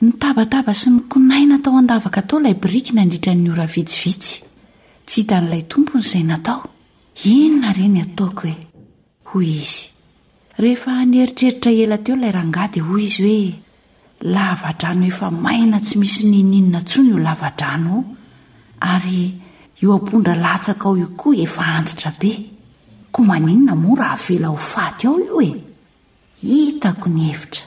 Nitabataba sy nikonaina tao an-davaka tao ilay biriky nandritra ny ora vitsivitsy. Tsy hitan'ilay tompony izay natao. Inona re ny ataoko e? hoy izy. Rehefa nieritreritra ela teo ilay rangahy dia hoy izy hoe, Lavadrano efa maina tsy misy n'inon'inona intsony io lavadrano io, ary io ampondra latsaka ao io koa efa antitra be. Koa maninona moa raha avela ho faty ao io e? Hitako ny hevitra.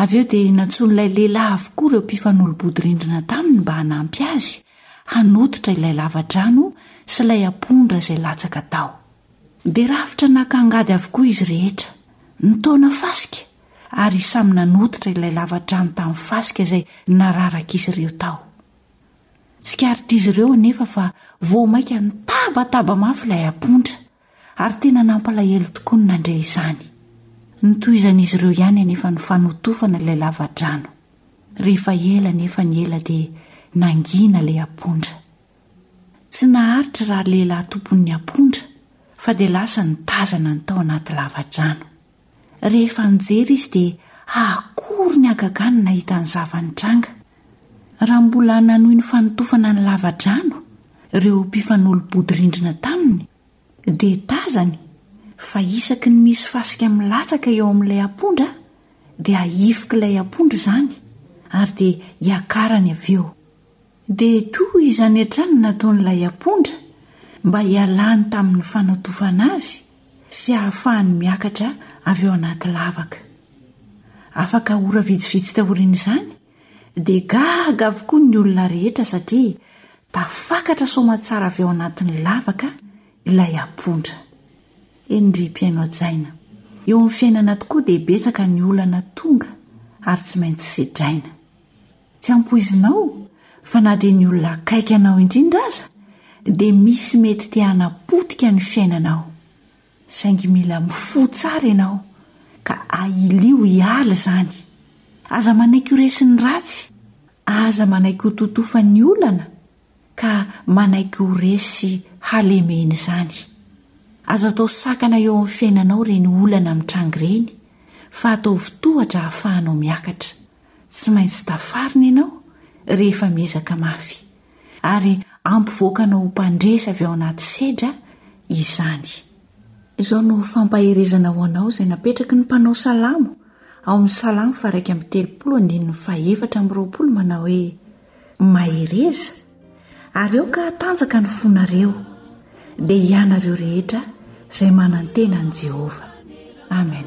Avy eo dia nantsoin'ilay lehilahy avokoa ireo mpifanolo-bodirindrina taminy mba hanampy azy hanototra ilay lavadrano sy ilay apondra izay latsaka tao. Dia rafitra naka angady avokoa izy rehetra, nitaona fasika, ary samy nanototra ilay lavadrano tamin'ny fasika izay nararak'izy ireo tao. Tsikaritr'izy ireo anefa fa vao mainka nitabataba mafy ilay apondra. ary tena nampalahelo tokoa ny nandre izany. Notohizan'izy ireo ihany anefa ny fanotofana ilay lavadrano. Rehefa ela anefa ny ela dia nangina ilay apondra. Tsy naharitry ralehilahy tompon'ny apondra fa dia lasa nitazana ny tao anaty lavadrano. Rehefa nijery izy dia akory ny hagagany nahita ny zava-nitranga. Raha mbola nanohy ny fanotofana ny lavadrano ireo mpifanolo-bodirindrina taminy dia tazany fa isaky ny misy fasika milatsaka eo amin'ilay apondra dia ahifik'ilay apondra izany ary dia hiakarany avy eo. Dia toa izany hatrany no nataon'ilay ampondra mba hialany tamin'ny fanatofana azy sy hahafahany miakatra avy ao anaty lavaka. Afaka ora vitsivitsy taorian'izany, dia gaga avokoa ny olona rehetra satria tafakatra soamatsara avy ao anatin'ny lavaka ilay ampondra. Eny ry mpihaino hajaina, eo amin'ny fiainana tokoa dia betsaka ny olana tonga ary tsy maintsy sedraina. Tsy ampoizinao fa na dia ny olona akaiky anao indrindra aza dia misy mety te hanapotika ny fiainanao. Saingy mila mifoha tsara ianao ka ahilio hiala izany. Aza manaiky ho resin'ny ratsy, aza manaiky ho totofan'ny olana ka manaiky ho resy halemena izany. Aza atao sakana eo amin'ny fiainanao ireny olana mitranga ireny fa ataovy tohatra ahafahanao miakatra. Tsy maintsy tafarina ianao rehefa miezaka mafy, ary ampivoaka anao ho mpandresy avy ao anaty sedra izany. Izao no fampaherezana ho anao izay napetraky ny mpanao salamo ao amin'ny Salamo faha iraika amby telopolo andininy faha efatra amby roapolo manao hoe, Mahereza, ary aoka hatanjaka ny fonareo, dia hianareo rehetra izay manantena an'i Jehovah. Amen.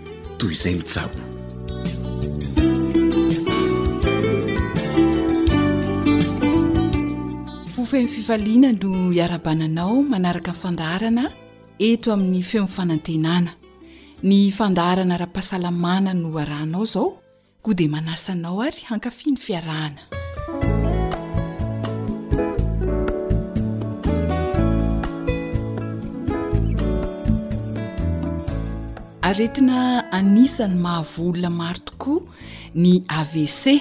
toy izay mitsabo fofeny fifaliana no iarabananao manaraka fandaharana eto amin'ny feon'ny fanantenana ny fandaharana ara-pahasalamana no arahanao izao Koa dia manasa anao ary hankafy ny fiarahana. Aretina anisan'ny mahavoa olona maro tokoa ny AVC.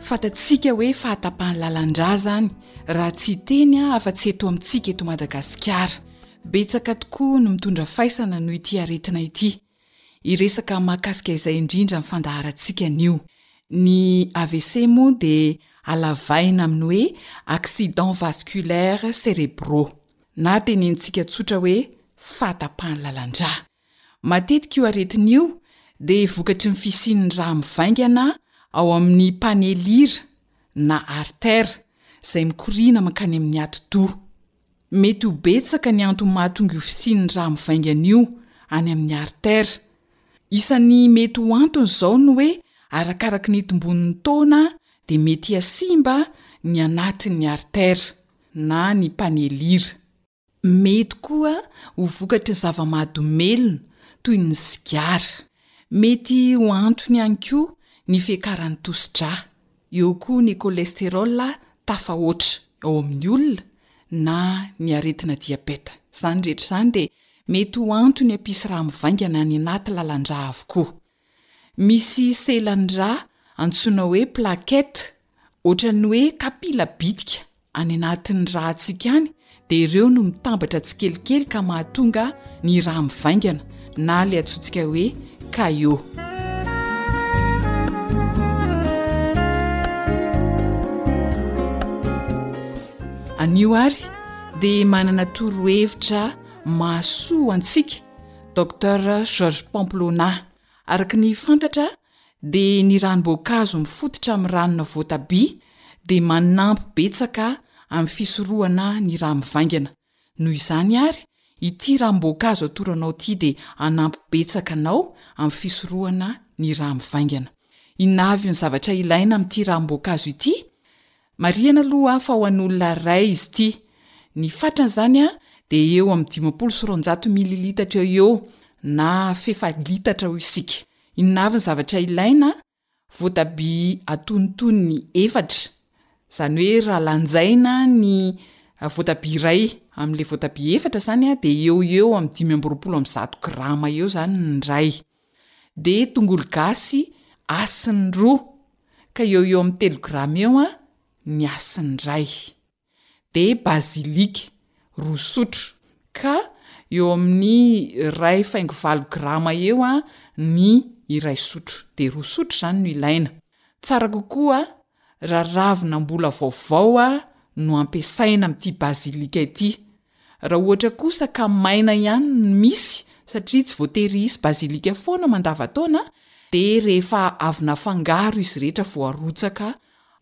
Fantatsika hoe fahatapahan'ny lalan-drà izany raha tsy teny afa-tsy eto amintsika eto Madagasikara. Betsaka tokoa no mitondra faisana noho ity aretina ity. Hiresaka mahakasika izay indrindra ny fandaharantsika anio. Ny AVC moa dia halavaina amin'ny hoe accidents vasculaires cérébraux, na tenenintsika tsotra hoe fahatapahan'ny lalan-drà. Matetika io aretina io dia vokatry ny fisian'ny rà mivaingana ao amin'ny panelira na artera izay mikoriana mankany amin'ny atidoha. Mety ho betsaka ny antony mahatonga io fisian'ny rà mivaingana io any amin'ny artera. Isan'ny mety ho antony izao ny hoe arakaraky ny itombon'ny taona dia mety hihasimba ny anatin'ny artera na ny panelira. Mety koa ho vokatry ny zava-mahadomelina toy ny sigara. Mety ho antony ihany koa ny fiakaran'ny tosi-drà. Eo koa ny cholesterol tafahoatra ao amin'ny olona na ny aretina diabeta. Izany rehetra izany dia mety ho antony hampisy rà mivaingana any anaty lalan-drà avokoa. Misy selan'ny rà antsoina hoe plaquettes, ohatran'ny hoe kapila bitika Any anatin'ny rahantsika any dia ireo no mitambatra tsikelikely ka mahatonga ny raha mivaingana na ilay antsontsika hoe kaio anio ary dia manana torohevitra mahasoa antsika docter georges pamplona araka ny fantatra dia ny ranom-boankazo mifototra amin'ny ranona voatabia dia manampy betsaka amin'ny fisorohana ny rà mivaingana, noho izany ary ity ranom-boankazo atoranao ity dia hanampy betsaka anao amin'ny fisorohana ny rà mivaingana. Inona avy ny zavatra ilaina amin'ity ranom-boankazo ity? Marihana aloha fa ho an'olona iray izy ity, ny fatran'izany dia eo amin'ny dimampolo sy roanjato mililitatra eo ho eo na f'efa litatra hoy isika. Inona avy ny zavatra ilaina? Voatabia antonontonony efatra, izany hoe raha lanjaina ny voatabia iray amin'ilay voatabia efatra izany a, dia eo ho eo amin'ny dimy amby roapolo amby zato grama eo izany ny iray, dia tongolo gasy hasiny roa, ka eo ho eo amin'ny telo grama eo ny hasiny iray. dia basilic roa sotro ka eo amin'ny iray faingo valo grama eo ny iray sotro dia roa sotro izany no ilaina. Tsara kokoa raha ravina mbola vaovao no ampiasaina amin'ity basilic ity Raha ohatra kosa ka maina ihany no misy satria tsy voatery hisy bazilika foana mandavantaona dia rehefa avy nafangaro izy rehetra vao arotsaka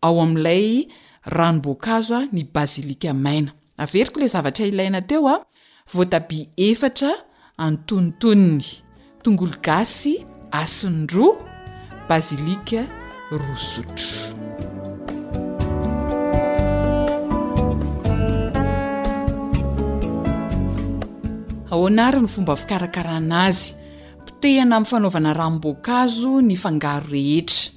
ao amin'ilay ranom-boankazo ny bazilika maina. Averiko ilay zavatra ilaina teo, voatabia efatra antonontonony, tongolo gasy asiny roa, basilika roa sotro. Ahoana ary ny fomba fikarakarana azy? Potehana amin'ny fanaovana ranom-boankazo ny fangaro rehetra,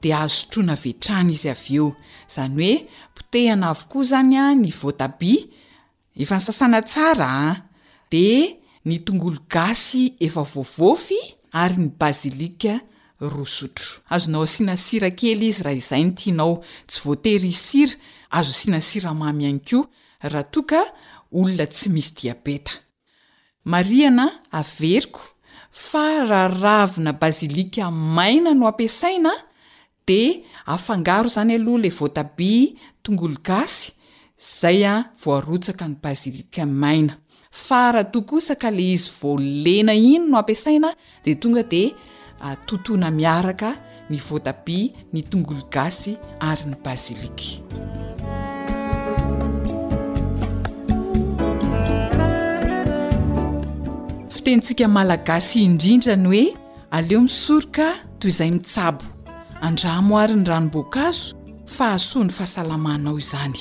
dia azo sotroina avy hatrany izy avy eo. Izany hoe potehana avokoa izany ny voatabia, Efa nosasana tsara an! Dia ny tongolo gasy efa voavofy ary ny basilic roa sotro. Azonao asiana sira kely izy raha izay no tianao. Tsy voatery hisy sira, azo asiana siramamy ihany koa raha toa ka olona tsy misy diabeta. Marihana averiko fa raha ravina basilic maina no ampiasaina de afangaro zany aloha le voatabia, tongolo gasy, zay a vao arotsaka ny basilic maina, fa raha toa kosa ka le izy vao lena iny no ampiasaina de tonga de totoina miaraka ny voatabia, ny tongolo gasy ary ny basilic. Fitenintsika malagasy indrindra ny hoe. Aleo misoroka toy izay mitsabo. Andramo àry ny ranom-boankazo fa hahasoa ny fahasalamanao izany.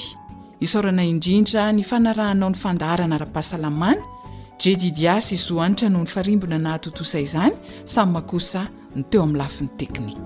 Isaorana indrindra ny fanarahanao ny fandaharana ara-pahasalamana, Jedidiah sy Zohanitra no nifarimbona nahatontosa izany, Samma kosa no teo amin'ny lafiny teknika.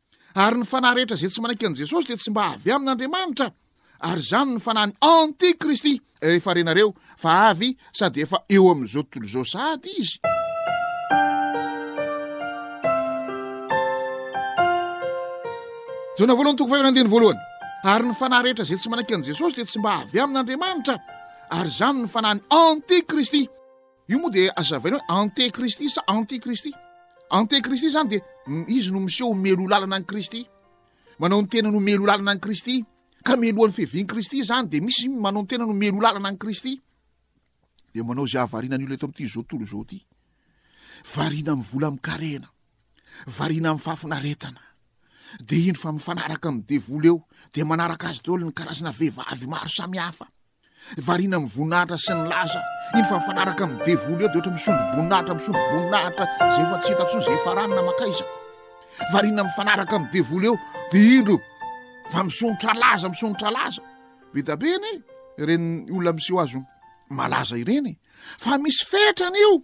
Ary ny fanahy rehetra izay tsy manaiky an'i Jesosy dia tsy mba avy amin'Andriamanitra, ary izany ny fanahin'ny antikristy rehefa renareo fa avy sady efa eo amin'izao tontolo izao sady izy. Jona voalohany toko fahery andiny voalohany. Ary ny fanahy rehetra izay tsy manaiky an'i Jesosy dia tsy mba avy amin'Andriamanitra, ary izany ny fanahin'ny antikristy. Io moa dia azavaina hoe antekristy sa antikristy. Antekristy zany dia izy no miseho ho melo lalana any kristy. Manao ny tena no melo lalana any kristy. Ka melohan'ny feviany kristy zany dia misy manao ny tena no melo lalana any kristy. Dia manao izay havarina ny olo eto amin'ity izao tontolo izao ity. Varina amin'ny vola mikarena. Varina amin'ny fahafinaretana. Dia indro fa mifanaraka amin'ny devoly eo. Dia manaraka azy daholo ny karazana vehivavy maro samihafa. Variana amin'ny voninahitra sy ny laza. Iny fa mifanaraka amin'ny devoly eo dia ohatra misondro-boninahitra, misondro-boninahitra, izay efa tsy hita intsony, izay efa rany na makaiza. Variana mifanaraka amin'ny devoly eo dia indro fa misondrotra laza, misondrotra laza. Be dia be anie ireny olona miseho azy ho malaza ireny fa misy fetrany io.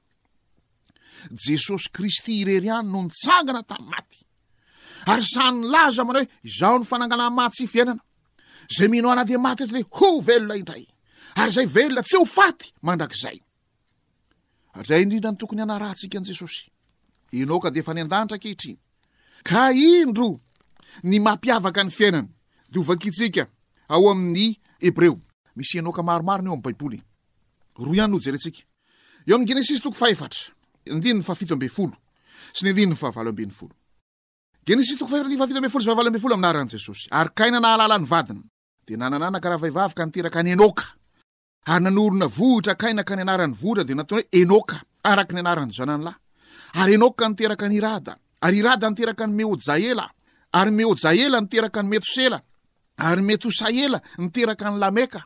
Jesosy Kristy irery ihany no nitsangana tamin'ny maty. Ary saha nilaza manao hoe izaho ny fananganan'ny mahatsy fiainana. Izay mino ana dia maty eto dia ho velona indray. Ary izay velona tsy ho faty mandrakizay. Ary izay indrindra ny tokony hanarahantsika an'i Jesosy. Enoka dia efa any an-danitra ankehitriny. Ka indro ny mampiavaka ny fiainany dia ho vakintsika ao amin'ny Hebreo. Misy Enoka maromaro ny ao amin'ny Baiboly. Roa ihany no jerentsika. Eo amin'ny Genesisy toko fahefatra, andininy fahafito ambin'ny folo sy ny andininy fahavalo ambin'ny folo. Genesisy toko fahefatra andininy fahafito ambin'ny folo sy fahavalo ambin'ny folo amin'ny anaran'i Jesosy. Ary Kaina nahalala ny vadiny, dia nanana anaka rahavehivavy ka niteraka an'i Enoka. Ary nanorina vohitra Kaina ka ny anaran'ny vohitra dia nantsoina hoe Enoka, araka ny anaran'ny zanany lahy. Ary Enoka niteraka an'i Irada, ary Irada niteraka an'i Mehojaela, ary Mehojaela niteraka an'i Metosela, ary Metosaela niteraka an'i Lameka.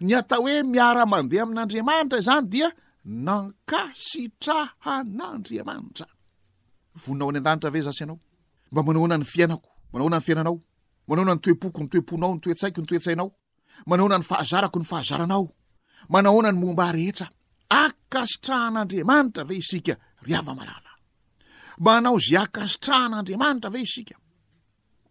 Ny atao hoe miara-mandeha amin'Andriamanitra izany dia nankasitrahan'Andriamanitra. Vonona ho any an-danitra ve za sy ianao? Mba manao ahoana ny fiainako? Manao ahoana ny fiainanao? Manao ahoana ny toe-poko, ny toe-ponao, ny toe-tsaiko, ny toe-tsainao? Manao ahoana ny fahazarako, ny fahazaranao? Manao ahoana ny momba rehetra? Akasitrahan'Andriamanitra ve isika, ry hava-malala? Mba hanao izay akasitrahan'Andriamanitra ve isika?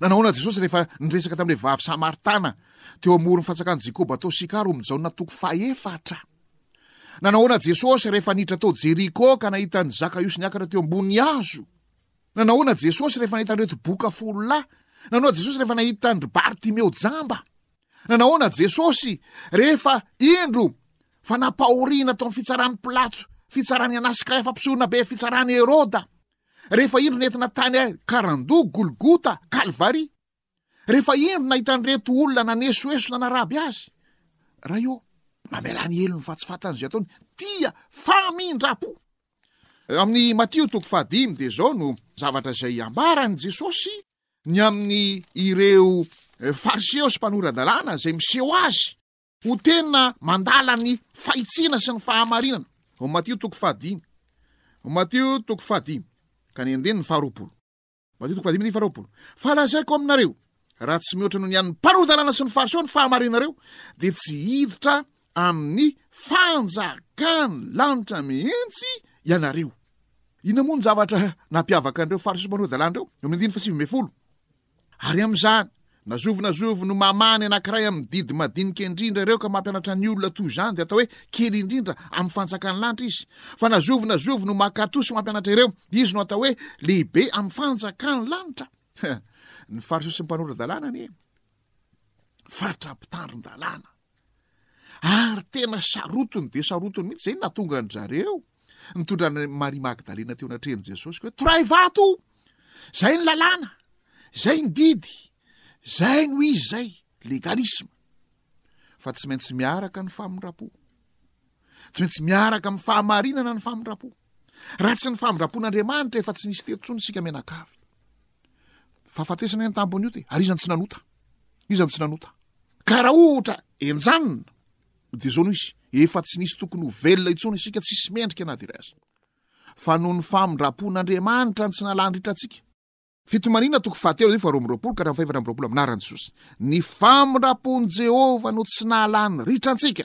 Nanahoana Jesosy rehefa niresaka tamin'ilay vavy Samaritana teo amoron'ny fantsakany Jekoba tao Sikara, Omy Jaona toko fahefatra? Nanahoana Jesosy rehefa niditra tao Jeriko ka nahita an'i Zakaiosy niakatra teo ambonin'ny hazo? Nanahoana Jesosy rehefa nahita an'ireto boka folo lahy? Nanahoana Jesosy rehefa nahita an-dry Bartimeo jamba? Nanahoana Jesosy rehefa indro fa nampahoriana tao amin'ny fitsaran'i Pilato, fitsaran'i Anas sy Kaiafa mpisorona be, fitsaran'i Heroda? Rehefa indro nentina tany Karando, Golgota, Kalvary. Rehefa indro nahitan'ireto olona nanesoeso nanaraby azy. Ray ô, mamelà ny helony fa tsy fatan'izay ataony. Tia famindram-po. Eo amin'ny Matio toko fahadimy dia izao no zavatra izay ambaran'i Jesosy ny amin'ny ireo eh, fariseo sy mpanora-dalàna izay miseho azy. Ho tena mandala ny fahitsiana sy ny fahamarinana. Ao Matio toko fahadimy. Ao Matio toko fahadimy, ka ny andininy faharoapolo. Matio toko fahadimy andininy faharoapolo. Fa lazaiko aminareo, raha tsy mihoatra noho ny an'ny mpanolo-dalàna sy ny Fariseo ny fahamarinanareo, dia tsy hiditra amin'ny fanjakan'ny lanitra mihitsy ianareo. Inona moa no zavatra nampiavaka an'ireo Fariseo sy mpanolo-dalàna ireo? Eo amin'ny andininy fahasivy ambin'ny folo. Ary amin'izany, na zovy na zovy no mamaha ny anankiray amin'ny didy madinika indrindra ireo ka mampianatra ny olona toy izany, dia atao hoe kely indrindra amin'ny fantsakan'ny lanitra izy. Fa na zovy na zovy no mankatò sy mampianatra ireo, izy no atao hoe lehibe amin'ny fantsakan'ny lanitra. Ny Fariseo sy ny mpanora-dalàna anie, faritra mpitandrin-dalàna. Ary tena sarotiny dia sarotiny mihitsy izay no nahatonga an-dry zareo nitondra an'i Maria Magdalena teo anatrehan'i Jesosy ka hoe, Toray vato o! Izay ny lalàna, izay ny didy, izay no izy izay, legalisma, fa tsy maintsy miaraka ny famindram-po. tsy maintsy miaraka amin'ny fahamarinana ny famindram-po raha tsy ny famindram-pon'andriamanitra efa tsy nisy teto tsony isika mianakavy fahafatesana any tambony io te ary izany tsy nanota izany tsy nanota ka raha ohatra enjanona de zao no izy efa tsy nisy tokony ho velona intsony isika tsisy mendrika na de iray azy fa noho ny famindram-pon'andriamanitra ny tsy nalandritra antsika Fito Marina toko fahatelo andininy faharoa amby roapolo ka hatramin'ny fahefatra amby roapolo amin'Aran'i Jesosy. Ny famindram-pon'i Jehovah no tsy nahalany ritra antsika,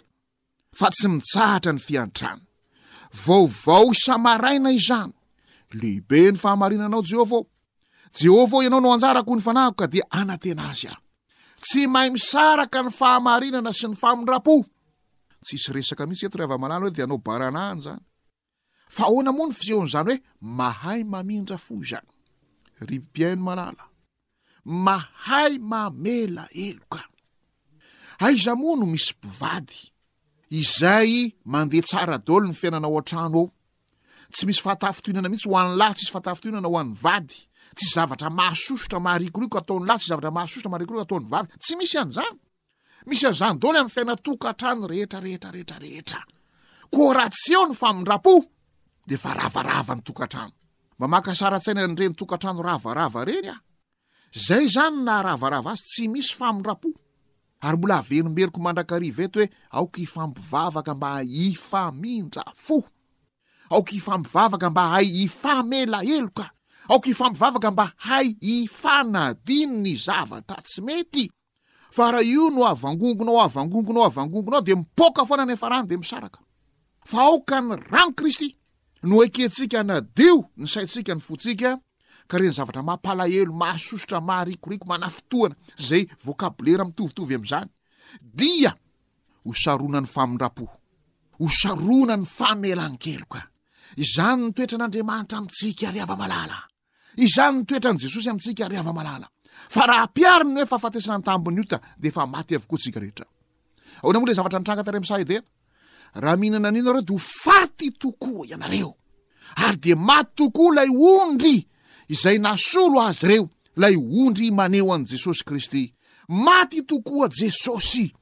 fa tsy mitsahatra ny fiantrany. Vaovao isa-maraina izany. Lehibe ny fahamarinanao, Jehovah ô! Jehovah ô, ianao no anjarako, ny fanahiko, ka dia hanantena azy aho. Tsy mahay misaraka ny fahamarinana sy ny famindram-po. Tsisy resaka mihitsy eto ry hava-malala hoe dia hanao baranahana izany. Fa ahoana moa ny fisehon'izany hoe mahay mamindra fo izany? Ry mpihaino malala, mahay mamela heloka. Aiza moa no misy mpivady izay mandeha tsara daholo ny fiainana ao an-trano ao? Tsy misy fahatafintohinana mihitsy ho an'ny lahy, tsy misy fahatafintohinana ho an'ny vady. Tsy zavatra mahasosotra maharikoriko ataon'ny lahy, tsy zavatra mahasosotra maharikoriko ataon'ny vavy. Tsy misy an'izany. Misy an'izany daholo amin'ny fiaina tokantrano rehetra rehetra rehetra rehetra koa raha tsy eo ny famindram-po de efa ravarava ny tokantrano mba maka saratsaina an'ireny tokantrano ravarava ireny aho zay zany na ravarava azy tsy misy famindram-po ary mbola averimberiko mandrakariva eto hoe aoka hifampivavaka mba hifamindra fo aoka hifampivavaka mba hay hifamela heloka aoka hifampivavaka mba hay hifanadino ny zavatra tsy mety fa raha io no avangongonao avangongonao avangongonao dia mipoaka foana any farany dia misaraka fa aoka ny rano kristy no ekentsika nadio ny saintsika ny fotsika ka reny zavatra mampalahelo mahasosotra maharikoriko manafotohana zay vokabolera mitovitovy am'zany dia ho sarona ny famindra-po ho sarona ny famelan-keloka izany ny toetran'andriamanitra amintsika ry hava-malala Izany ny toetran'i Jesosy amintsika, ry hava-malala. Fa raha ampihariny ny hoe fahafatesana ny tambin'ny ota, dia efa maty avokoa isika rehetra. Ahoana moa ilay zavatra nitranga tany amin'ny saha Edena? Raha mihinana an'io ianareo, dia ho faty tokoa ianareo. Ary dia maty tokoa ilay ondry izay nasolo azy ireo, ilay ondry maneho an'i Jesosy Kristy. Maty tokoa Jesosy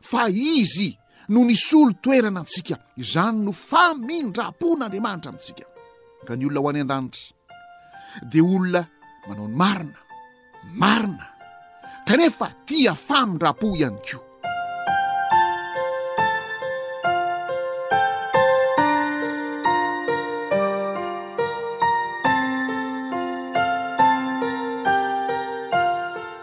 fa izy no nisolo toerana antsika izany no famindrapon'andriamanitra amintsika ka ny olona ho any an-danitra dia olona manao ny marina marina kanefa tia famindrapo ihany ko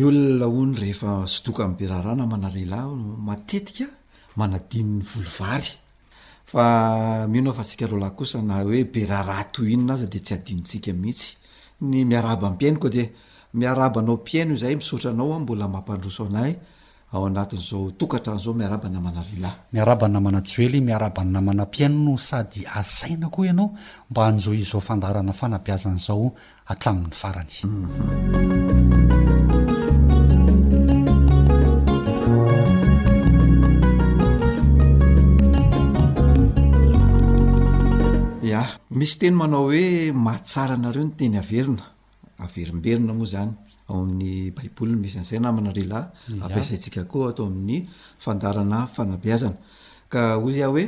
ny olona hono rehefa sodoka am be raharaha namana lehilahy hono matetika manadino ny voly vary fa mino aho fa tsika roalahy kosa na hoe be raharaha toy inona aza de tsy adinontsika mihitsy ny miarahaba am pihaino koa de miarahaba anao mpihaino izay misaotra anao a mbola mampandroso anay Ao anatin'izao tokantrano izao, miarahaba namana Rila. Miarahaba namana Joely, miarahaba ny namana mpihaino no sady asaina koa ianao mba hanjohy izao fandaharana fanabeazana izao hatramin'ny farany. Ya, misy teny manao hoe mahatsara anareo ny teny averina. averimberina moa zany ao amin'ny baiboly ny misy an'izay namana ry lahy ampiasaintsika koa atao amin'ny fandarana fanabeazana ka hoy aho hoe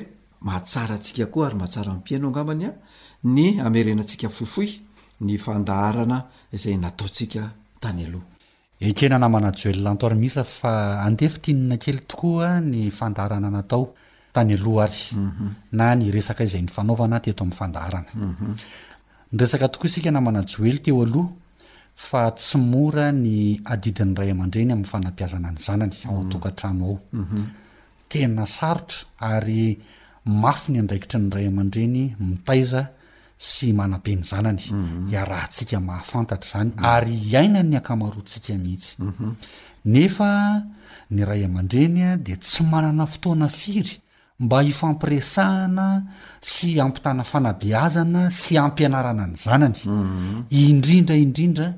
mahatsara antsika koa ary mahatsara ampiaino angambany a ny amerenantsika fofoy ny fandaharana izay nataontsika tany aloha Ekena namana Joel Antoarimisa fa andeha fintinina kely tokoa ny fandaharana natao tany aloha ary na ny resaka izay nifanaovana teto amin'ny fandaharana. Niresaka tokoa isika namana Joel teo aloha fa tsy mora ny adidin'ny ray aman-dreny amin'ny fanabeazana ny zanany ao an-tokantrano ao. Tena sarotra ary mafy ny andraikitry ny ray aman-dreny mitaiza sy manam-pe ny zanany, iarahantsika mahafantatra izany ary iainan'ny ankamaroantsika mihitsy. Nefa ny ray aman-dreny dia tsy manana fotoana firy mba hifampiresahana sy hampitana fanabeazana sy hampianarana ny zanany, indrindra indrindra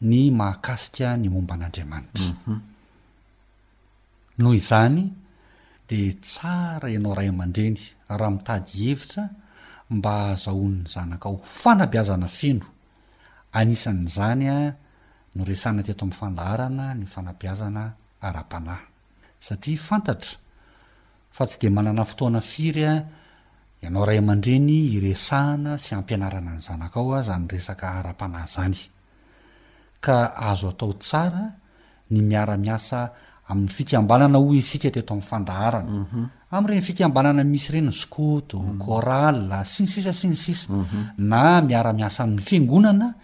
ny mahakasika ny momba an'Andriamanitra. Noho izany dia tsara ianao ray aman-dreny raha mitady hevitra mba hahazahoan'ny zanakao fanabeazana feno. Anisan'izany noresahina teto amin'ny fandaharana ny fanabeazana ara-panahy satria fantatra fa tsy dia manana fotoana firy ianao ray aman-dreny hiresahana sy hampianarana ny zanakao izany resaka ara-panahy izany. ka azo atao tsara ny miara-miasa amin'ny fikambanana hoy isika teto amin'ny fandaharana, mhm. amin'ireny fikambanana misy ireny ny skoto, mhm. chorale sy ny sisa sy ny sisa, mhm. na miara-miasa amin'ny fiangonana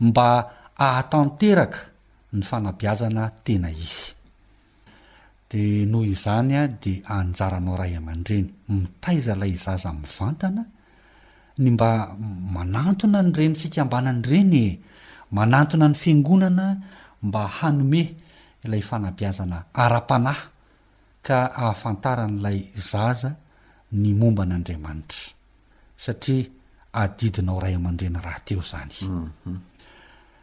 mba ahatanteraka ny fanabiazana tena izy. Dia noho izany dia anjaranao ray aman-dreny mitaiza ilay zaza mivantana ny mba manantona an'ireny fikambanana ireny e! Manantona ny fiangonana mba hanome ilay fanabeazana ara-panahy ka ahafantaran'ilay zaza ny momba an'Andriamanitra. satria adidinao ray aman-dreny rahateo izany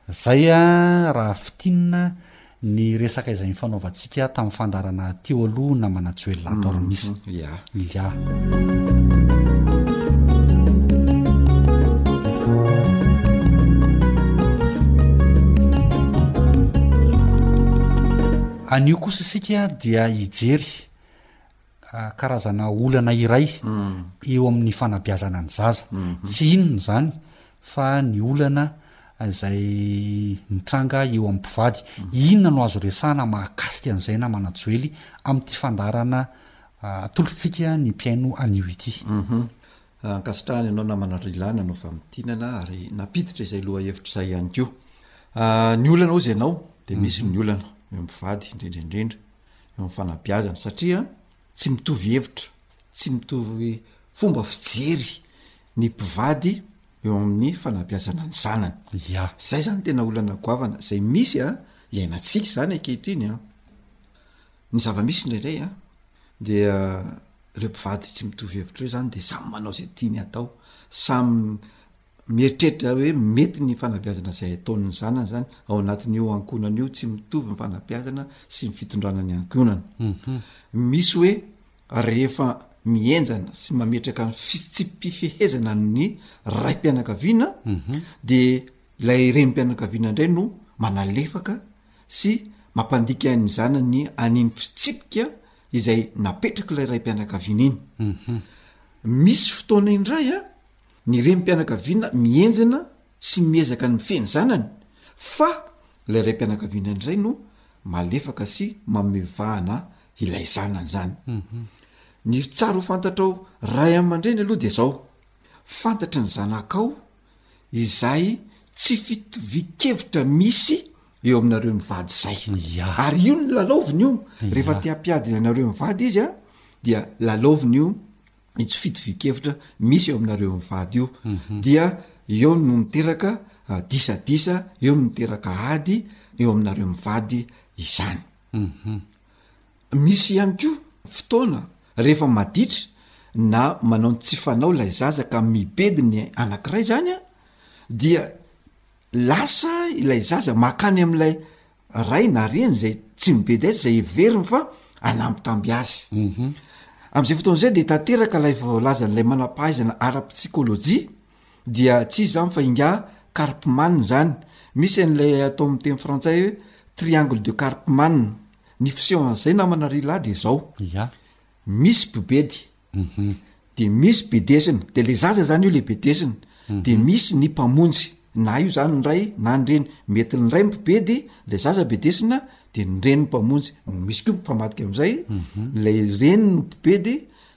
izay a raha fitinina ny resaka izay nifanaovantsika tamin'ny fandarana teo aloha namana joel latormisa ya ya anio kosa isika dia hijery karazana olana iray eo amin'ny fanabeazana ny zaza tsy inona izany fa ny olana izay mitranga eo amin'ny mpivady inona no azo resahana mahakasika an'izay na manajoely amin'ity fandarana ah, atolotsika ny mpiaino anio ity mhm. ah, ankasitrahana ianao namana rilana no vamintinana ary nampiditra izay loha hevitra izay ihany koa ah, ny olana ozy ianao dia mhm. misy ny olana eo mpivady indrindraindrindra eo amin'ny fanabeazana satria tsy mitovy hevitra, tsy mitovy fomba fijery ny mpivady eo amin'ny fanabeazana ny zanany. Ya. Zay zany tena olana goavana zay misy a, iainantsika izany ankehitriny a. Ny zava-misy indraindray a dia ireo mpivady tsy mitovy hevitra ireo zany de samy manao zay tiany atao, samy. mieritreritra hoe mety ny fanabeazana izay ataon'ny zanany zany ao anatin'io ankohonana io tsy mitovy ny fanabeazana sy ny fitondrana ny ankohonana mhm. misy hoe rehefa mihenjana sy mametraka ny fitsipifehezana ny raim-pianakaviana mhm. de ilay renympianakaviana indray no manalefaka sy mampandika ny zanany aniny fitsipika izay napetraka ilay raim-pianakaviana iny mhm. misy fotoana indray a Ny renim-pianakaviana mihenjana sy miezaka ny mifehy ny zanany, fa ilay raim-pianakaviana indray no malefaka sy mamehy vahana ilay zanany izany. Ny tsara ho fantatrao ray aman-dreny aloha dia izao, fantatry ny zanakao izay tsy fitovian-kevitra misy eo aminareo mivady izay. Ya. Ary io no lalaoviny io. Rehefa te hampiady anareo mivady izy dia lalaoviny io ny tsy fitovian-kevitra misy eo aminareo mivady io mhm. dia eo no miteraka ah, disadisa eo no miteraka ady eo aminareo mivady izany mhm. misy ihany koa fotoana rehefa maditra na manao ny tsy fanao lay zaza ka mibedi ny anankiray zany a dia lasa ilay zaza makany am'ilay ray na reny izay tsy mibedesy zay heveriny fa anambitamby azy mhm. am'izay fotoana izay de tanteraka lay voalazan'ilay manampahaizana ara-psikolojia dia tsy izy zany fa inga carpman zany misy an'ilay atao am'ny teny frantsay hoe triangle de carpman ny fiseho an'izay namana ry lahy de zao ya misy bibedy de misy bedesiny de le zaza zany io le bedesiny de misy ny mpamonjy na io zany ny ray na ny reny mety ny ray mibedy le zaza bedesina de ny reny ny mpamonjy misy koa mifamadika am'zay lay reny no mpibedy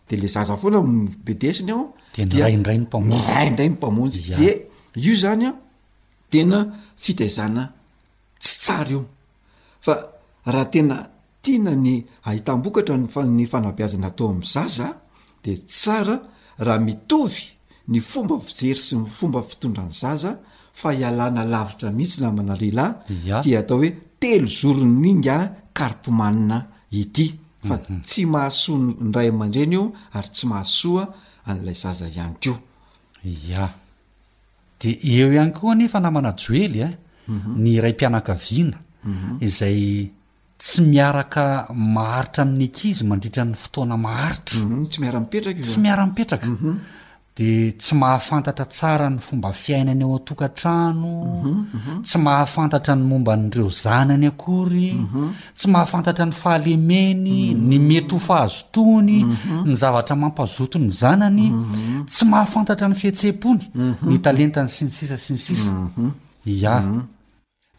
de le zaza foana mibedesiny ao de ny ray indray ny mpamonjy ny ray indray ny mpamonjy de io zany a tena fitaizana Tsy tsara io. Fa raha tena tiana ny hahitam-bokatra ny fanabeazana atao amin'ny zaza dia tsara raha mitovy ny fomba fijery sy ny fomba fitondra ny zaza fa ialana lavitra mihitsy namana lehilahy ity atao hoe telo zoron'ny inga karpomanina ity fa tsy mahasoa ny ray aman-dreny io ary tsy mahasoa an'ilay zaza ihany koa. Ya. Dia eo ihany koa anefa namana Joely a, ny raim-pianakaviana izay tsy miaraka maharitra amin'ny ankizy mandritra ny fotoana maharitra. Mhm, Tsy miara-mipetraka izy Tsy a. miara-mipetraka. Dia tsy mahafantatra tsara ny fomba fiainany ao an-tokantrano, tsy mahafantatra ny momba an'ireo zanany akory. tsy mahafantatra ny fahalemeny, ny mety ho fahazotoany, ny zavatra mampazoto ny zanany, tsy mahafantatra ny fihetseham-pony, ny talentany sy ny sisa sy ny sisa. Ia.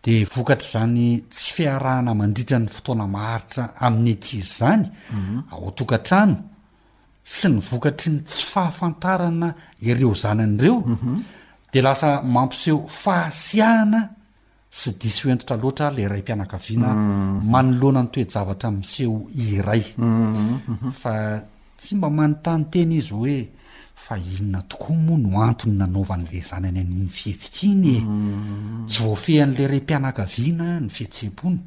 Dia vokatr'izany tsy fiarahana mandritra ny fotoana maharitra amin'ny ankizy izany ao an-tokantrano sy ny vokatry ny tsy fahafantarana ireo zanany ireo dia lasa mampiseho fahasiahana Tsy diso hentitra loatra ilay raim-pianakaviana manoloana ny toe-javatra miseho iray. Fa tsy mba manontany tena izy hoe fa inona tokoa moa no antony nanaovan'ilay zanany an'iny fihetsika iny e? Tsy voafehin'ilay raim-pianakaviana ny fihetseham-pony.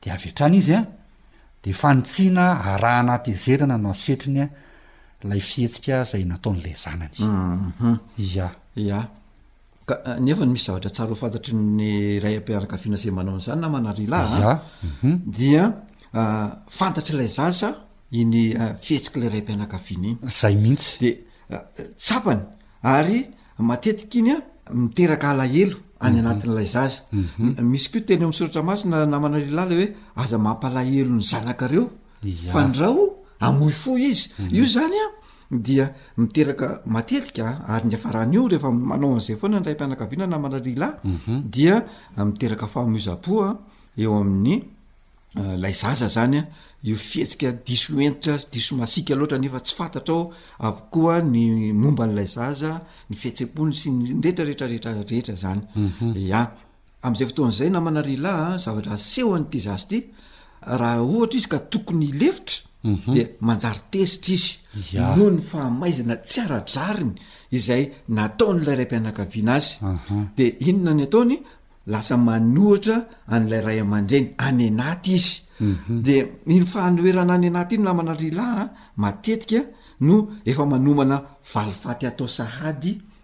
Dia avy hatrany izy an! dia fanitsiana arahana hatezerana no asetriny an! ilay fihetsika izay nataon'ilay zanany. Ia. Ia. Ka nefa ny misy zavatra tsara ho fantatry ny ray am-pianakaviana izay manao an'izany na manarila a mhm. dia ah, fantatr'ilay zaza iny ah, fihetsik'ilay ray am-pianakaviana iny zay mihitsy de ah, tsapany ary matetika iny a miteraka alahelo any mhm. anatin'ilay zaza mhm. misy ko teny eo am'y soratra masina na manarila lay hoe aza mampalahelo ny zanakareo fa ny rà o amoy fo izy io zany a dia miteraka matetika ary ny afaran'io rehefa manao an'izay foana ny raim-pianakaviana na manarihilay mhm. dia miteraka fahamoizapoa eo amin'ny eh, lay zaza zany a io fihetsika diso entitra sy diso masika loatra nefa tsy fantatra ao avokoa ny momba n'ilay zaza ny fihetsem-pony sy ny ndretraretraretrarehetra zany mhm. ya Amin'izay fotoana izay namana ry lah a, zavatra asehony ity zaza ity, raha ohatra izy ka tokony hilefitra mhm. dia manjary tezitra izy noho ny fahamaizana tsy ara-drariny izay nataon'ilay ray mpianakaviana azy dia inona ny ataony lasa manohitra an'ilay ray aman-dreny any anaty izy mhm. dia iny fahanoherana any anaty iny namana ry lah a matetika no efa manomana valifaty atao sahady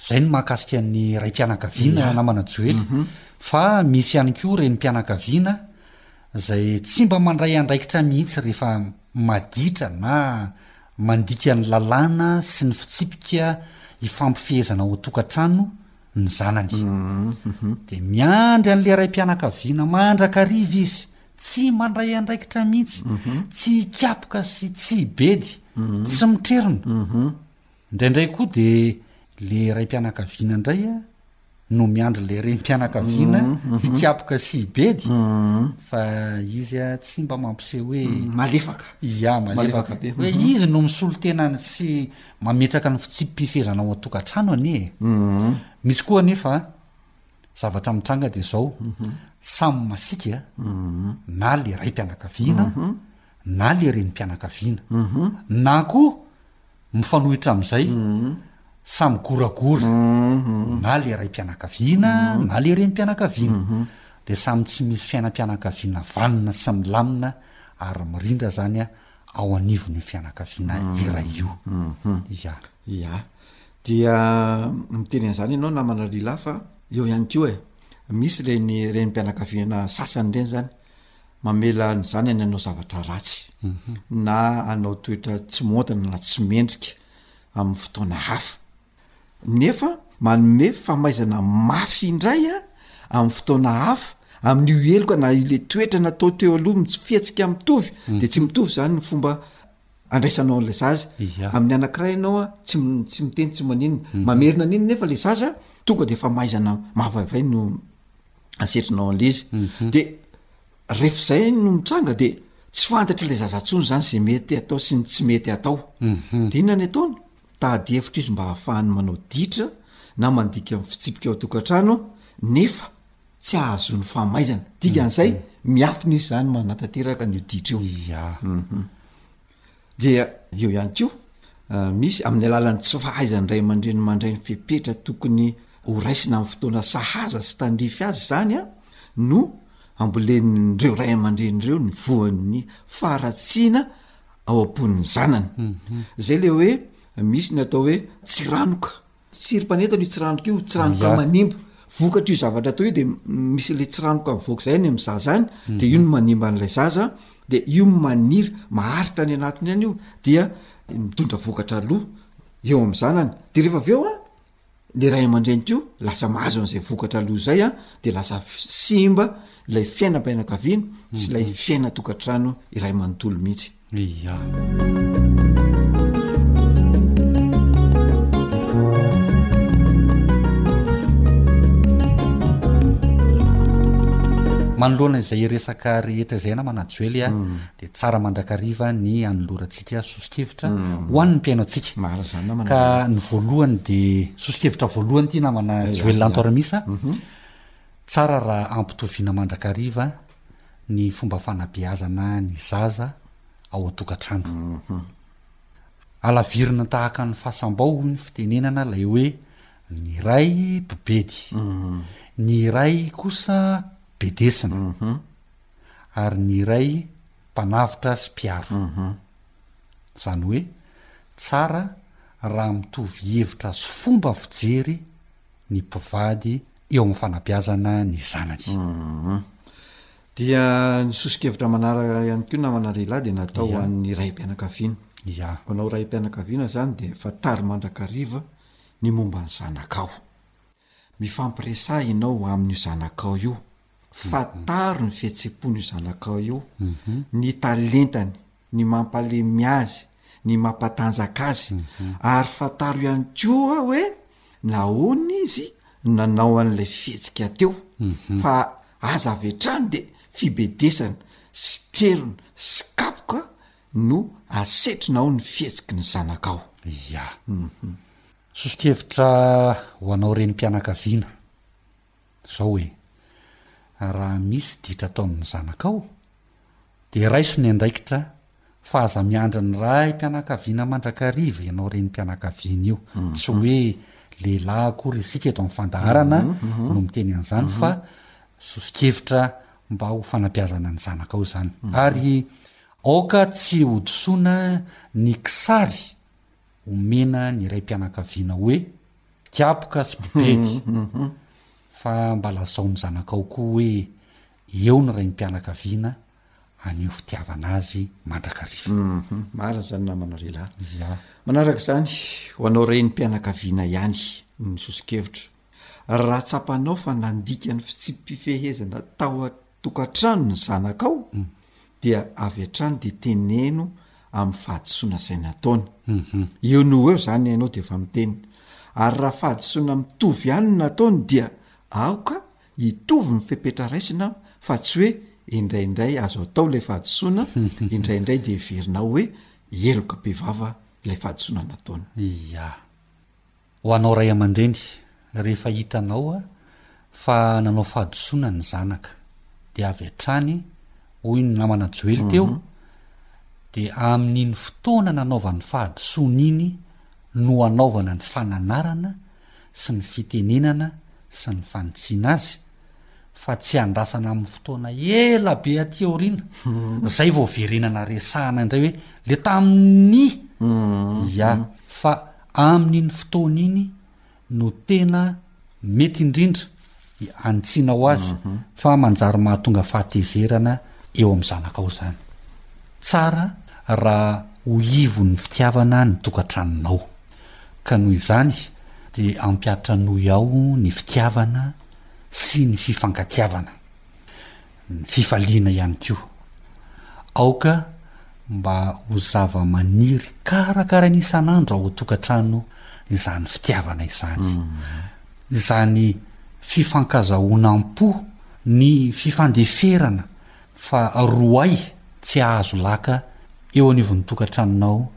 Izay ny mahakasika ny raim-pianakaviana namana Joely fa misy ihany koa renim-pianakaviana izay tsy mba mandray andraikitra mihitsy rehefa maditra na mandika ny lalàna sy ny fitsipika ifampifehezana ao an-tokantrano ny zanany. Dia miandry an'ilay raim-pianakaviana mandrakariva izy, tsy mandray andraikitra mihitsy, tsy hikapoka sy tsy hibedy, tsy mitrerona. Indraindray koa de le raim-pianakaviana indray a no miandry le renim-pianakaviana hikapoka sy hibedy fa izy a tsy mba mampiseho hoe malefaka ia malefaka be hoe izy no misolo tena any sy mametraka ny fitsipi-pifehezana ao an-tokantrano anie e misy koa anefa zavatra mitranga de zao samy masiaka na le raim-pianakaviana na le renim-pianakaviana na koa mifanohitra am'zay samy goragora na le raim-pianakaviana na le renim-pianakaviana de samy tsy misy fiainam-pianakaviana vanona sy milamina ary mirindra zany a ao anivon'io fianakaviana iray io ya ya dia miteny an'zany ianao namana lehilahy fa eo ihany ko e misy reny renim-pianakaviana sasany reny zany Mamela ny zanany hanao zavatra ratsy na hanao toetra tsy maontina na tsy mendrika amin'ny fotoana hafa, nefa manome famaizana mafy indray amin'ny fotoana hafa amin'io heloka na ilay toetra natao teo aloha mitsy fihetsika mitovy dia tsy mitovy izany ny fomba andraisanao an'ilay zaza. Amin'ny anankiray ianao a, tsy tsy miteny tsy maninona, mamerina an'iny nefa ilay zaza tonga dia famaizana mavaivay no asetrinao an'la izy mhm. de rehefa zay no mitranga de tsy fantatry ilay zazatsony zany zay mety atao sy ny tsy mety atao mhm. de inona ny ataony tady efitra izy mba hahafahany manao ditra na mandika ny fitsipika ao tokantrano nefa tsy ahazony famaizana dika an'izay mhm. miafina izy zany manatanteraka nyo ditra io Dia eo ihany koa, misy amin'ny alalan'ny tsy fahaizan'ny ray aman-dreny mandray ny fepetra tokony horaisina amin'ny fotoana sahaza sy tandrify azy izany no hambolen'ireo ray aman-dreny ireo ny voan'ny faharatsiana ao am-pon'ny zanany. Izay ilay hoe misy ny atao hoe tsiranoka Tsirim-panentana io tsiranoka io, tsiranoka Ya. manimba. Vokatr'io zavatra atao io dia m- misy ilay tsiranoka mivoaka izay any amin'ny zaza any, dia io no manimba an'ilay zaza, dia io maniry, maharitra any anatiny any io, dia mitondra vokatra aloha eo amin'ny zanany. Dia rehefa avy eo an, le ray aman-dreny koa lasa mahazo an'izay vokatra aloha izay an, dia lasa f- simba ilay fiainam-pianakaviana sy ilay fiainan-tokantrano iray manontolo mihitsy. Manoloana izay resaka rehetra izay na manajoely a mm. de tsara mandrakariva ny anolorantsika soso-kevitra mm. ho an'ny mpiaino antsika ka ny voalohany de soso-kevitra voalohany ty namana joely lantoaramisa mhm. tsara raha ampitoviana mandrakariva ny fomba fanabeazana ny zaza ao an-tokantrano. Halavirina tahaka ny fasam-bao hoy ny fitenenana ilay hoe ny iray bobedy, ny iray kosa bedesina, ary ny iray mpanavotra sy mpiaro. Izany hoe tsara raha mitovy hevitra sy fomba fijery ny mpivady. eo amin'ny fanabeazana ny zanany. Uhum. Dia ny soso-kevitra manaraka ihany koa namana lehilahy dia natao ho Ya. an'ny raim-pianakaviana. Ya. Vao anao raim-pianakaviana izany dia fantaro mandrakariva ny momba ny zanakao. Mifampiresaha ianao amin'io zanakao io. Fantaro ny fihetseham-pon'io zanakao io, ny talentany. ny mampalemy azy, ny mampatanjaka azy, ary fantaro ihany koa hoe nahoana izy nanao an'ilay fihetsika teo, fa aza avy hatrany de fibedesana sy trerona sy kapoka no asetrinao ny fihetsiky ny zanakao. Ia. Soso-kevitra ho anao renim-pianakaviana. Zao e! Raha misy ditra ataon'ny zanakao dia raiso ny andraikitra fa aza miandry ny raim-pianakaviana mandrakariva ianao renim-pianakaviana io. Tsy hoe lehilahy akory isika eto amin'ny fandaharana no miteny an'izany fa soso-kevitra mba ho fanabeazana ny zanakao izany. Ary aoka tsy hodisoana ny kisary omena ny raim-pianakaviana hoe kapoka sy bibedy fa mba lazao ny zanakao koa hoe eo ny raim-pianakaviana haneho fitiavana azy mandrakariva. Marina izany namana lehilahy. Ya. Manaraka izany, ho anao renim-pianakaviana ihany ny soso-kevitra. Raha tsapanao fa nandika ny fitsipi-pifehezana tao tokantrano ny zanakao dia avy hatrany dia teneno amin'ny fahadisoana izay nataony, eo no ho eo izany ianao dia efa miteny, ary raha fahadisoana mitovy ihany no nataony dia aoka hitovy ny fepetra raisina fa tsy hoe indraindray azo atao ilay fahadisoana, indraindray dia heverinao hoe heloka bevava ilay fahadisoana nataony. Ia. Ho anao ray aman-dreny, rehefa hitanao fa nanao fahadisoana ny zanaka, dia avy hatrany, hoy ny namana Joely teo, dia amin'iny fotoana nanaovany fahadisoana iny no hanaovana ny fananarana sy ny fitenenana sy ny fanitsiana azy, fa tsy andrasana amin'ny fotoana ela be aty aoriana, izay vao verenana resahana indray hoe le tamin'ny, ia, fa. Amin'iny fotoana iny no tena mety indrindra ny hanitsianao azy fa manjary mahatonga fahatezerana eo amin'ny zanakao izany. Tsara raha ho ivon'ny fitiavana ny tokantranonao. Ka noho izany dia ampiantranoy ao ny fitiavana sy ny fifankatiavana. ny fifaliana ihany koa. Aoka mba ho zava-maniry karakaraina isan'andro ao an-tokantrano izany fitiavana izany, izany fifankazahoanam-po, ny fifandeferana fa roay tsy hahazo laka eo anivon'ny tokantranonao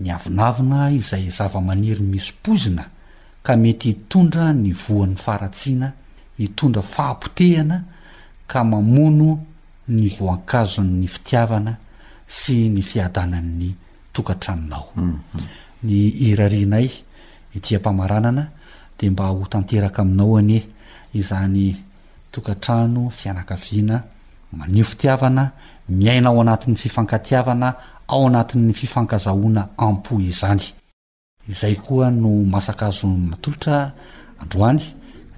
ny avonavona izay zava-maniry misy poizina ka mety hitondra ny voan'ny faharatsiana, hitondra fahapotehana ka mamono ny voankazon'ny fitiavana sy ny fiadanan'ny tokantranonao. Ny irarianay ity am-pamaranana dia mba ho tanteraka aminao anie izany tokantrano fianakaviana maneho fitiavana, miaina ao anatin'ny fifankatiavana, ao anatin'ny fifankazahoana am-po izany. Izay koa no masaka azo natolotra androany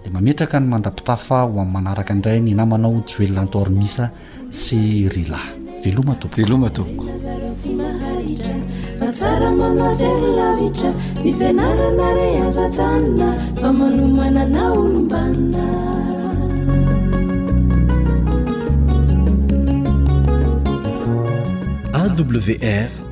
dia mametraka ny mandrapitafa ho amin'ny manaraka indray ny namanao Joel Antoarimisa sy Rila. Veloma tompoko. Veloma tompoko. Tsara manajero lavitra ny fianarana re aza janona fa manomana na olombanina AWR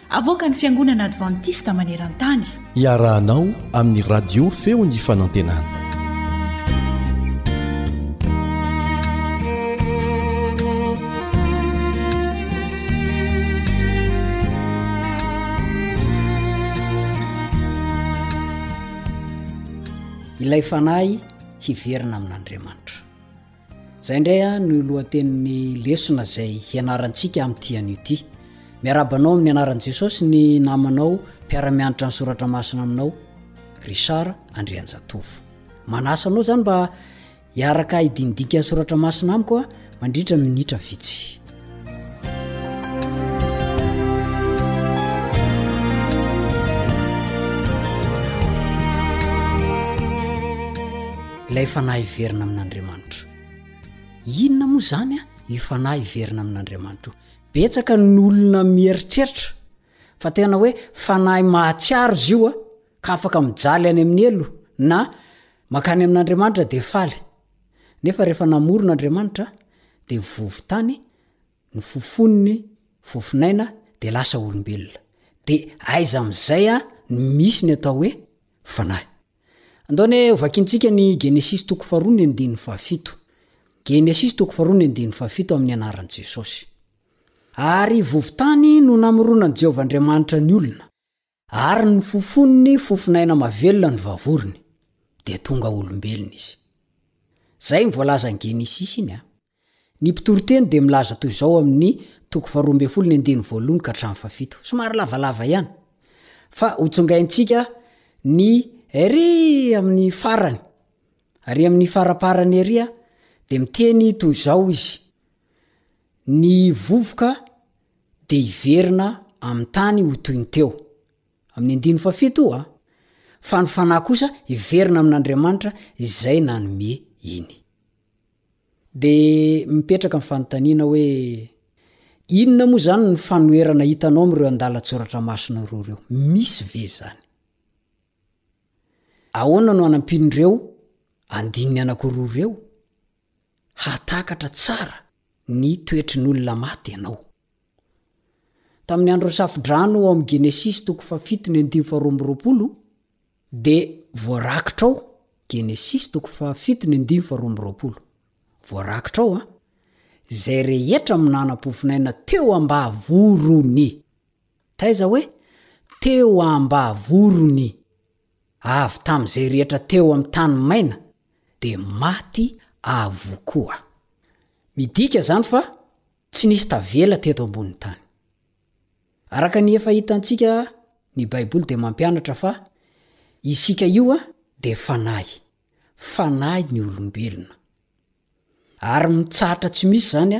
Avoakan'ny Fiangonana Advantista maneran-tany. Iarahanao amin'ny Radio Feon'ny Fanantenana. Ilay fanahy hiverina amin'Andriamanitra. Izay indray a no lohatenin'ny lesona izay hianarantsika amin'ity anio ity. Miarahaba anao amin'ny anaran'i Jesosy ny namanao mpiara-mianatra ny soratra masina aminao, Richard Andrianjatovo. Manasa anao izany mba hiaraka hidinidika ny soratra masina amiko a, mandritra minitra vitsy. ilay fanahy hiverina amin'andriamanitra inona moa zany a io fanahy hiverina amin'andriamanitra io betsaka ny olona mieritreritra fa tena hoe fanahy mahatsiaro izy io a ka afaka mijaly any amin'ny elo na makany amin'andriamanitra de faly Nefa rehefa namorona Andriamanitra dia vovo tany, nofofony ny fofon'aina dia lasa olombelona. Dia aiza amin'izay no misy ny atao hoe fanahy? Andao anie ho vakintsika ny Genesisy toko faharoa ny andininy fahafito. Genesisy toko faharoa ny andininy fahafito amin'ny anaran'i Jesosy. Ary vovo tany no namoronan'i Jehovah Andriamanitra ny olona. Ary ny fofoniny fofon'aina mavelona ny vavorony, dia tonga olombelona izy. Izay no voalazan'i Genesisy iny an! Ny mpitoriteny dia milaza toy izao amin'ny toko faharoa ambin'ny folo ny andininy voalohany ka hatramin'ny fahafito, somary lavalava ihany, fa hotsongaintsika ny ery amin'ny farany, Ary amin'ny faraparany ery dia miteny toy izao izy, Ny vovoka dia hiverina amin'ny tany ho toy ny teo. Amin'ny andininy fahafito a. Fa ny fanahy kosa hiverina amin'Andriamanitra izay nanome iny. Dia mipetraka ny fanontaniana hoe, Inona moa izany ny fanoherana hitanao amin'ireo andalan-tsoratra masina roa ireo? Misy ve izany? Ahoana no anampian'ireo andininy anankiroa ireo? hahatakatra tsara ny toetrin'olona maty ianao. Tamin'ny andron'ny Safodrano ao amin'ny Genesisy toko fahafito ny andininy faharoa amby roapolo, dia voarakitra ao, Genesisy toko fahafito ny andininy faharoa amby roapolo, voarakitra ao an, izay rehetra no nanam-pofonaina teo am-bavorony. Taiza hoe teo am-bavorony? Avy tamin'izay rehetra teo amin'ny tany maina dia maty avokoa. Midika izany fa tsy nisy tavela teto ambonin'ny tany. Araka ny efa hitantsika ny Baiboly dia mampianatra fa isika io dia fanahy, fanahy ny olombelona. Ary mitsahatra tsy misy izany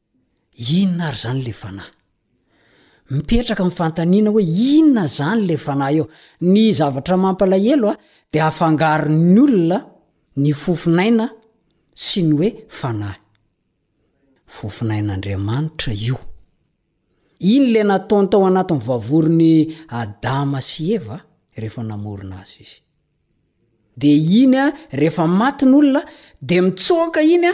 Inona ary izany ilay fanahy? Mipetraka ny fanontaniana hoe inona izany ilay fanahy eo? Ny zavatra mampalahelo dia afangaron'ny olona ny fofon'aina sy ny hoe fanahy. Fofon'ain'Andriamanitra io. Iny ilay nataony tao anatin'ny vavoron'i Adama sy Eva rehefa namorona azy izy. Dia iny rehefa maty ny olona dia mitsoaka iny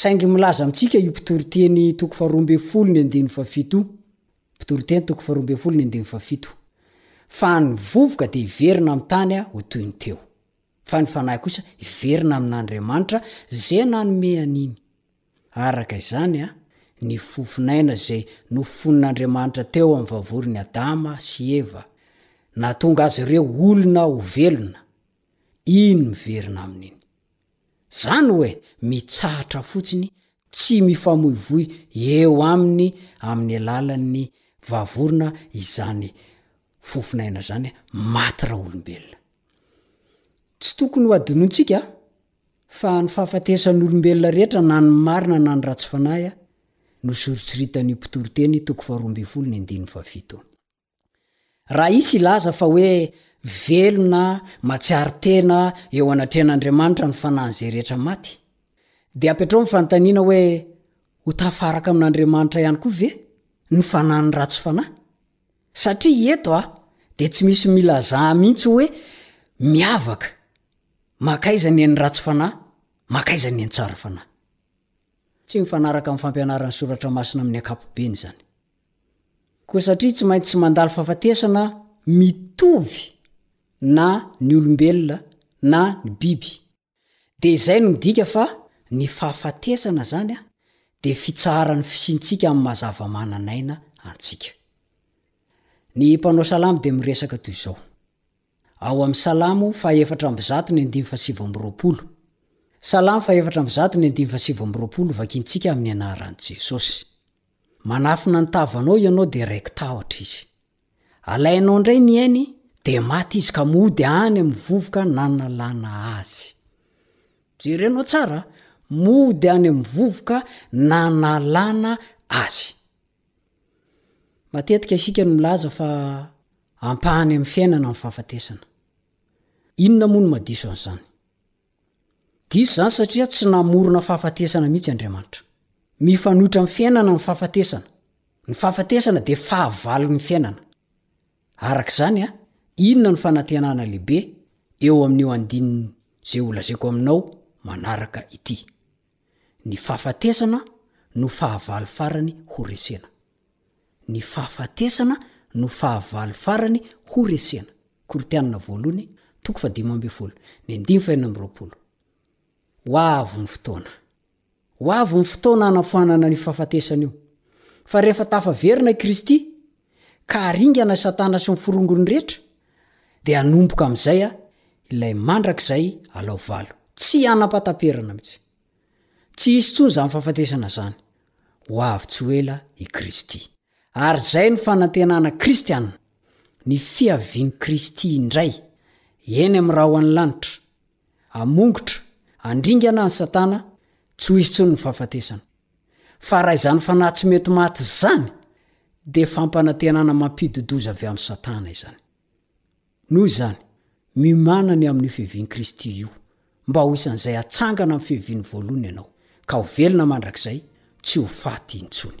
Saingy milaza amintsika io mpitoriteny toko faharoa ambin'ny folo ny andininy fahafito io, Mpitoriteny toko faharoa ambin'ny folo ny andininy fahafito, fa ny vovoka dia hiverina amin'ny tany ho toy ny teo, fa ny fanahy kosa hiverina amin'Andriamanitra izay nanome an'iny. Araka izany, ny fofonaina izay nofofonin'Andriamanitra teo amin'ny vavorin'i Adama sy Eva, nahatonga azy ireo olona ho velona, iny miverina amin'iny. Zany oe mitsahatra fotsiny tsy mifamoivoy eo aminy amin'ny alalan'ny vavorona izany fofon'aina zany maty ra olombelona. Tsy tokony ho adinointsika fa ny fahafatesan'olombelona rehetra na ny marina na ny ratsy fanahy no soritsioritan'io mpitoriteny toko faharoa ambin'ny folo ny andininy fahafito. Raha hisy hilaza fa hoe velona, mahatsiaro tena eo anatrehan'Andriamanitra ny fanahin'izay rehetra maty, dia apetraho ny fanontaniana hoe, Ho tafaraka amin'Andriamanitra ihany koa ve ny fanahin'ny ratsy fanahy? Satria eto a, dia tsy misy milazà mihitsy hoe miavaka, mankaiza ny an'ny ratsy fanahy, mankaiza ny an'ny tsara fanahy. Tsy mifanaraka amin'ny fampianaran'ny Soratra Masina amin'ny ankapobeny izany. Koa satria tsy maintsy mandalo fahafatesana mitovy na ny olombelona na ny biby, dia izay no midika fa ny fahafatesana izany dia fitsaharan'ny fisiantsika amin'ny maha zava-manan'aina antsika. Ny mpanao salamo dia miresaka toy izao. Ao amin'ny Salamo fahefatra amby zato ny andimy fahasivy amby roapolo. Salamo fahefatra amby zato ny andimy fahasivy amby roapolo vakintsika amin'ny anaran'i Jesosy. Manafina ny tavanao ianao dia raiko tahotra izy. Alainao indray ny ainy dia maty izy ka mody any amin'ny vovoka nanalana azy. Jerenao tsara, mody any amin'ny vovoka nanalana azy. Matetika isika no milaza fa ampahany amin'ny fiainana ny fahafatesana. Inona moa no mahadiso an'izany? Diso izany satria tsy namorona fahafatesana mihitsy Andriamanitra. Mifanohitra amin'ny fiainana ny fahafatesana. Ny fahafatesana dia fahavalon'ny fiainana. Araka izany, inona no fanantenana lehibe eo amin'io andininy izay holazaiko aminao manaraka ity? Ny fahafatesana no fahavalo farany ho resena. Ny fahafatesana no fahavalo farany ho resena. Korintianina voalohany, toko fahadimy ambin'ny folo, ny andininy fahenina amby roapolo. Ho avy ny fotoana. Ho avy ny fotoana hanafoanana an'io fahafatesana io. Fa rehefa tafaverina i Kristy, ka haringana i Satana sy ny forongony rehetra, dia hanomboka amin'izay ilay mandrakizay alao valo. Tsy hanam-pahataperana mihitsy. Tsy hisy intsony izany fahafatesana izany. Ho avy tsy ho ela i Kristy. Ary izay no fanantenana kristiana, ny fiavian'i Kristy indray, eny amin'ny rahona ny lanitra. Hamongotra handringana an'i Satana tsy ho hisy intsony ny fahafatesana. Fa raha izany fanahy tsy mety maty izany, dia fampanantenana mampidi-doza avy amin'i Satana izany. Noho izany, miomàna ny amin'io fiavian'i Kristy io, mba ho isan'izay hatsangana amin'ny fiaviany voalohany ianao, ka ho velona mandrakizay, tsy ho faty intsony.